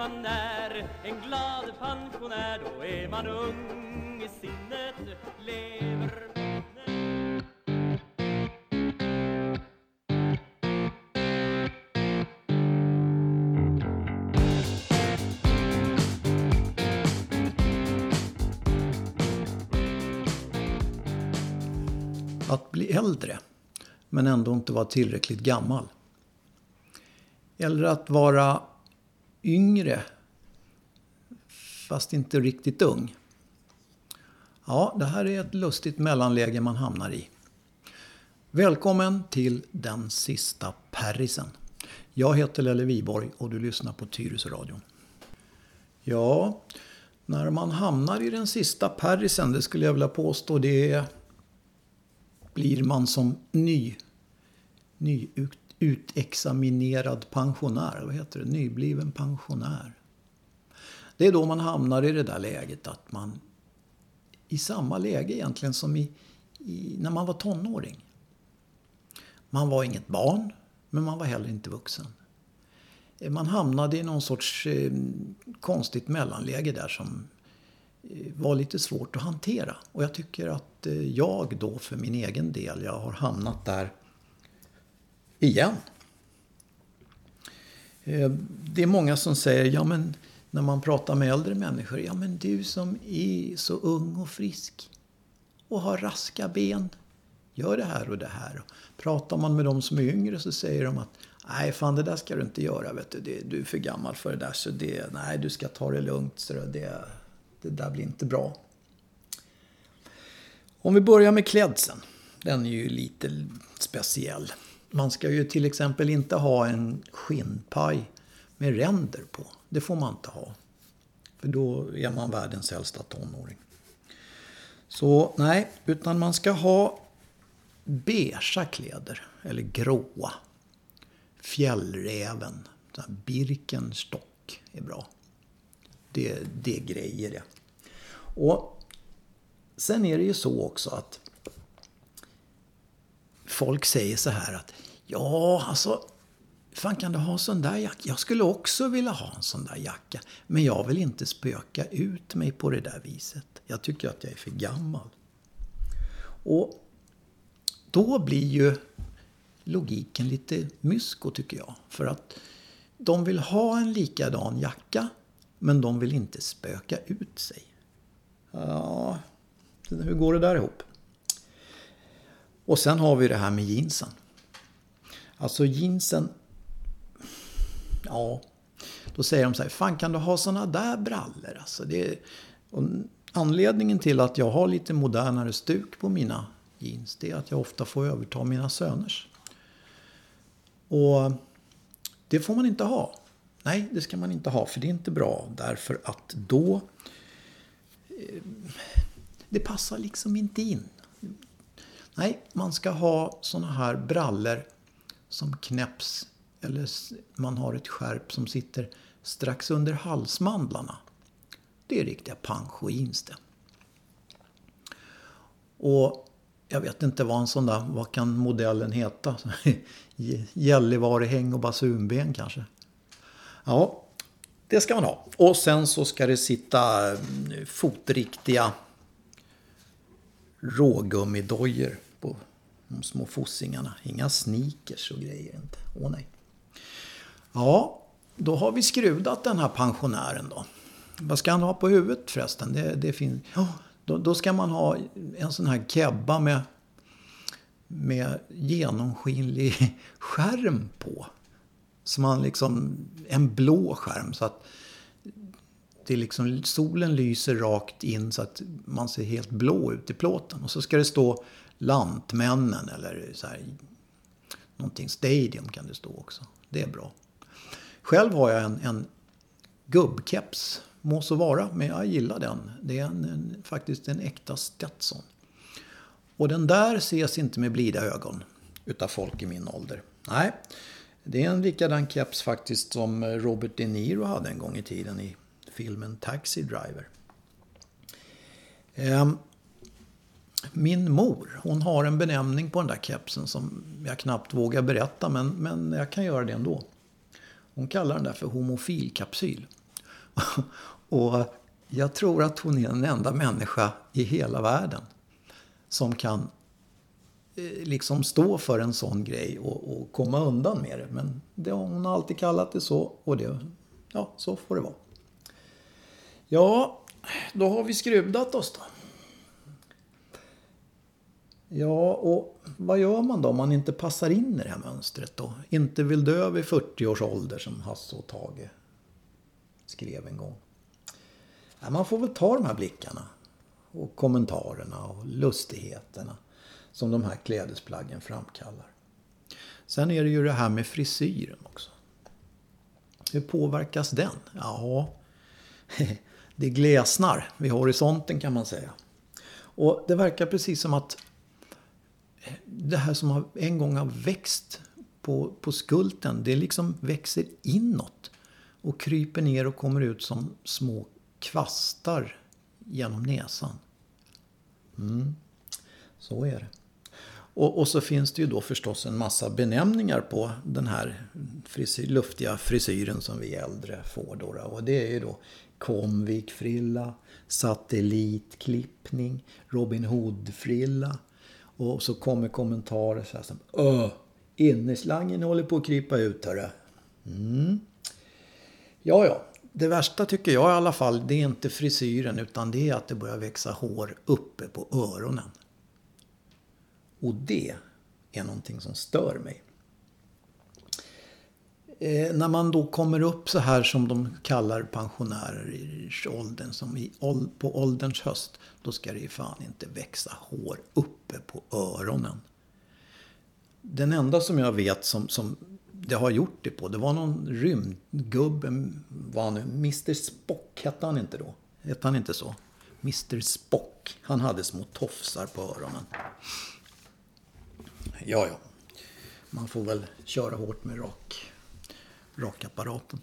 man är en glad pensionär Då är man ung i sinnet, lever Att bli äldre, men ändå inte vara tillräckligt gammal. Eller att vara yngre, fast inte riktigt ung. Ja, det här är ett lustigt mellanläge man hamnar i. Välkommen till den sista Perrisen. Jag heter Lelle Viborg och du lyssnar på Tyresöradion. Ja, när man hamnar i den sista Perrisen, det skulle jag vilja påstå, det blir man som ny, nyut utexaminerad pensionär. Vad heter det? Nybliven pensionär. Det är då man hamnar i det där läget att man i samma läge egentligen som i, i, när man var tonåring. Man var inget barn, men man var heller inte vuxen. Eh, man hamnade i någon sorts eh, konstigt mellanläge där som Eh, var lite svårt att hantera. Och jag tycker att eh, jag då för min egen del, jag har hamnat där igen. Eh, det är många som säger, ja men när man pratar med äldre människor, ja men du som är så ung och frisk och har raska ben, gör det här och det här. Pratar man med de som är yngre så säger de att Nej, fan det där ska du inte göra. Vet du. du är för gammal för det där. Så det, nej, du ska ta det lugnt. Så det, det där blir inte bra. Om vi börjar med klädseln. Den är ju lite speciell. Man ska ju till exempel inte ha en skinnpaj med ränder på. Det får man inte ha. För då är man världens äldsta tonåring. Så nej, utan man ska ha beigea kläder. Eller gråa. Fjällräven. Birkenstock är bra. Det, det är grejer det. Och sen är det ju så också att folk säger så här att ja, alltså fan kan du ha en sån där jacka? Jag skulle också vilja ha en sån där jacka. Men jag vill inte spöka ut mig på det där viset. Jag tycker att jag är för gammal. Och då blir ju logiken lite mysko tycker jag. För att de vill ha en likadan jacka men de vill inte spöka ut sig. Ja, hur går det där ihop? Och sen har vi det här med jeansen. Alltså jeansen... Ja, då säger de så här, fan kan du ha såna där brallor? Alltså det, anledningen till att jag har lite modernare stuk på mina jeans, det är att jag ofta får överta mina söners. Och det får man inte ha. Nej, det ska man inte ha för det är inte bra därför att då eh, det passar liksom inte in. Nej, man ska ha såna här brallor som knäpps eller man har ett skärp som sitter strax under halsmandlarna. Det är riktiga pancho-jeans det. Och jag vet inte vad en sån där, vad kan modellen heta? Gällivarehäng och basunben kanske. Ja, det ska man ha. Och sen så ska det sitta eh, fotriktiga rågummidojor på de små fossingarna. Inga sneakers och grejer inte. Åh nej. Ja, då har vi skrudat den här pensionären då. Vad ska han ha på huvudet förresten? Det, det finns... Ja, då, då, ska man ha en sån här kebba med, med genomskinlig skärm på. Som man liksom, en blå skärm så att det liksom, solen lyser rakt in så att man ser helt blå ut i plåten. Och så ska det stå Lantmännen eller så här, någonting Stadium kan det stå också. Det är bra. Själv har jag en, en gubbkeps, må så vara, men jag gillar den. Det är en, en, faktiskt en äkta Stetson. Och den där ses inte med blida ögon utav folk i min ålder. Nej, det är en likadan keps faktiskt som Robert De Niro hade en gång i tiden i filmen Taxi Driver. Ehm, min mor, hon har en benämning på den där kepsen som jag knappt vågar berätta men, men jag kan göra det ändå. Hon kallar den där för homofilkapsyl. Och jag tror att hon är den enda människa i hela världen som kan eh, liksom stå för en sån grej och, och komma undan med det. Men det, hon har alltid kallat det så och det, ja, så får det vara. Ja, då har vi skruvat oss då. Ja, och vad gör man då om man inte passar in i det här mönstret då? Inte vill dö vid 40 års ålder som Hasse och Tage skrev en gång. Ja, man får väl ta de här blickarna och kommentarerna och lustigheterna som de här klädesplaggen framkallar. Sen är det ju det här med frisyren också. Hur påverkas den? Ja, det glesnar vid horisonten kan man säga. Och det verkar precis som att det här som en gång har växt på, på skulten, det liksom växer inåt. Och kryper ner och kommer ut som små kvastar genom näsan. Mm. Så är det. Och, och, så finns det ju då förstås en massa benämningar på den här frisyr, luftiga frisyren som vi äldre får. Då, och det är ju då Comvik-frilla, satellitklippning, Robin Hood-frilla. Och så kommer kommentarer så här som Öh, innerslangen håller på att krypa ut hörru. Mm. Ja, ja. Det värsta tycker jag i alla fall, det är inte frisyren utan det är att det börjar växa hår uppe på öronen. Och det är någonting som stör mig. Eh, när man då kommer upp så här som de kallar pensionärer i åldern, som i, på ålderns höst, då ska det ju fan inte växa hår uppe på öronen. Den enda som jag vet som, som det har gjort det på, det var någon rymdgubbe, var han nu, Mr Spock hette han inte då? Hette han inte så? Mr Spock, han hade små tofsar på öronen. Ja, ja. Man får väl köra hårt med rock rakapparaten.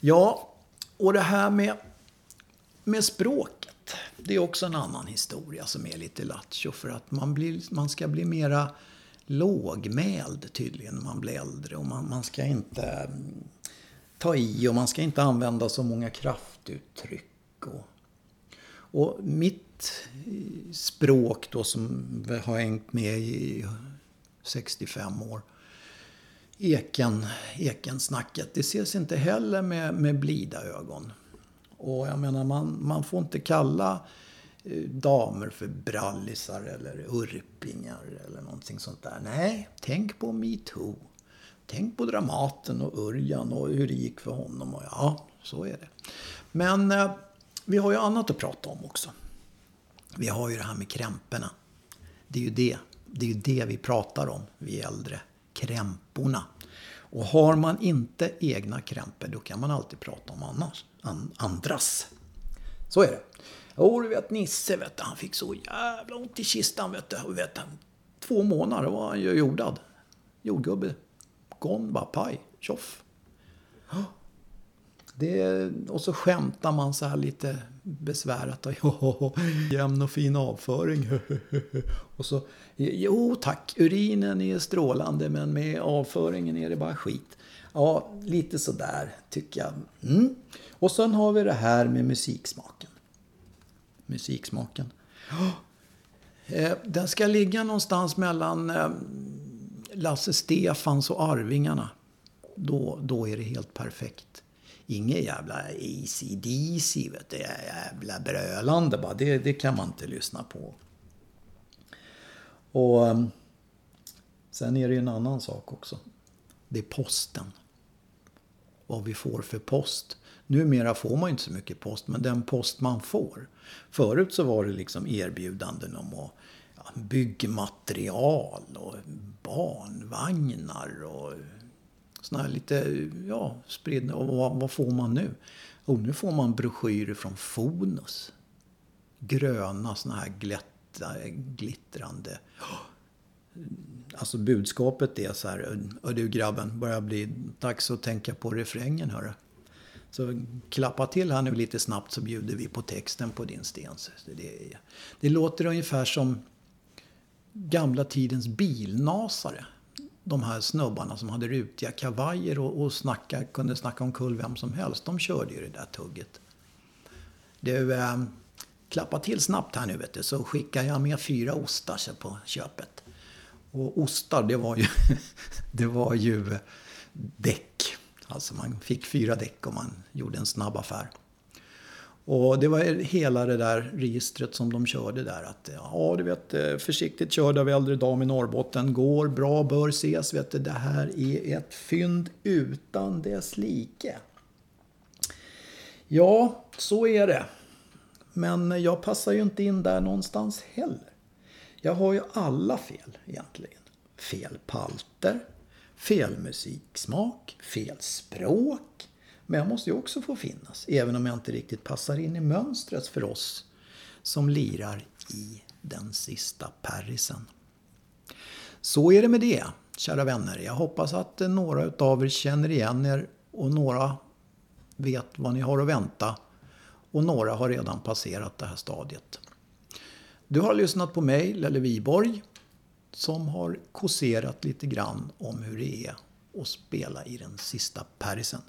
Ja, och det här med, med språket. Det är också en annan historia som är lite lattjo. För att man, blir, man ska bli mera lågmäld tydligen när man blir äldre. Och man, man ska inte mm, ta i och man ska inte använda så många kraftuttryck. Och, och mitt eh, språk då som har hängt med i 65 år. Eken, ekensnacket. Det ses inte heller med, med blida ögon. Och jag menar, man, man får inte kalla eh, damer för brallisar eller urpingar eller någonting sånt där. Nej, tänk på metoo. Tänk på Dramaten och Örjan och hur det gick för honom. Och ja, så är det. Men eh, vi har ju annat att prata om också. Vi har ju det här med krämporna. Det är ju det det är ju det vi pratar om, vi äldre. Krämporna. Och har man inte egna krämpor, då kan man alltid prata om annars, an, andras. Så är det. Jo, du vet Nisse, vet du, han fick så jävla ont i kistan. Vet du. vet du. två månader var han ju jordad. Jordgubbe. Gone, bara paj. Tjoff. Det, och så skämtar man så här lite besvärat. Och, jämn och fin avföring. och så, jo tack, urinen är strålande men med avföringen är det bara skit. Ja, lite sådär tycker jag. Mm. Och sen har vi det här med musiksmaken. Musiksmaken. Eh, den ska ligga någonstans mellan eh, Lasse Stefans och Arvingarna. Då, då är det helt perfekt. Inget jävla ACDC, vet du, jävla brölande bara. Det, det kan man inte lyssna på. Och ehm, sen är det ju en annan sak också. Det är posten. Vad vi får för post. Numera får man ju inte så mycket post, men den post man får. Förut så var det liksom erbjudanden om att ja, byggmaterial och barnvagnar och såna här lite, ja, spridna. Och vad, vad, får man nu? Och nu får man broschyrer från Fonus. Gröna såna här glätta, glittrande. Alltså budskapet är så här, du grabben, börjar bli dags att tänka på refrängen hörru. Så klappa till här nu lite snabbt så bjuder vi på texten på din sten. Det, det låter ungefär som gamla tidens bilnasare de här snubbarna som hade rutiga kavajer och, och snacka, kunde snacka om kul vem som helst. De körde ju det där tugget. Du, eh, klappa till snabbt här nu vet du, så skickar jag med fyra ostar på köpet. Och ostar, det var ju, det var ju däck. Alltså man fick fyra däck om man gjorde en snabb affär. Och det var hela det där registret som de körde där. Att ja, du vet, försiktigt körd av äldre dam i Norrbotten. Går bra, bör ses. Vet du, det här är ett fynd utan dess like. Ja, så är det. Men jag passar ju inte in där någonstans heller. Jag har ju alla fel egentligen. Fel palter, fel musiksmak, fel språk. Men jag måste ju också få finnas, även om jag inte riktigt passar in i mönstret för oss som lirar i den sista Parisen. Så är det med det, kära vänner. Jag hoppas att några av er känner igen er och några vet vad ni har att vänta och några har redan passerat det här stadiet. Du har lyssnat på mig, Lelle Viborg, som har kåserat lite grann om hur det är att spela i den sista Parisen.